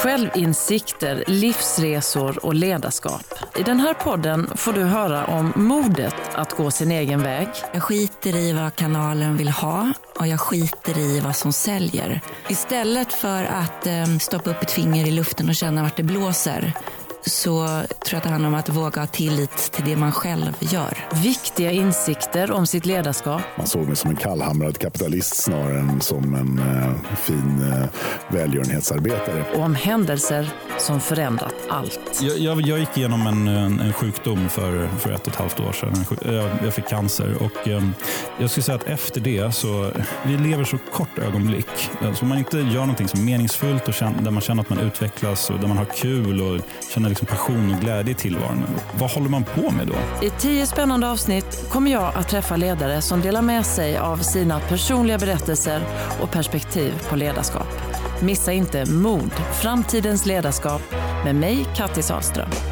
Självinsikter, livsresor och ledarskap. I den här podden får du höra om modet att gå sin egen väg. Jag skiter i vad kanalen vill ha och jag skiter i vad som säljer. Istället för att eh, stoppa upp ett finger i luften och känna vart det blåser så tror jag att det handlar om att våga ha tillit till det man själv gör. Viktiga insikter om sitt ledarskap. Man såg mig som en kallhamrad kapitalist snarare än som en eh, fin eh, välgörenhetsarbetare. Och om händelser som förändrat allt. Jag, jag, jag gick igenom en, en, en, sjukdom för, för ett och ett halvt år sedan. Jag, jag fick cancer och eh, jag skulle säga att efter det så, vi lever så kort ögonblick. Alltså om man inte gör någonting som är meningsfullt och känner, där man känner att man utvecklas och där man har kul och känner liksom passion och glädje i tillvaron. Vad håller man på med då? I tio spännande avsnitt kommer jag att träffa ledare som delar med sig av sina personliga berättelser och perspektiv på ledarskap. Missa inte Mod, framtidens ledarskap med mig, Kattis Ahlström.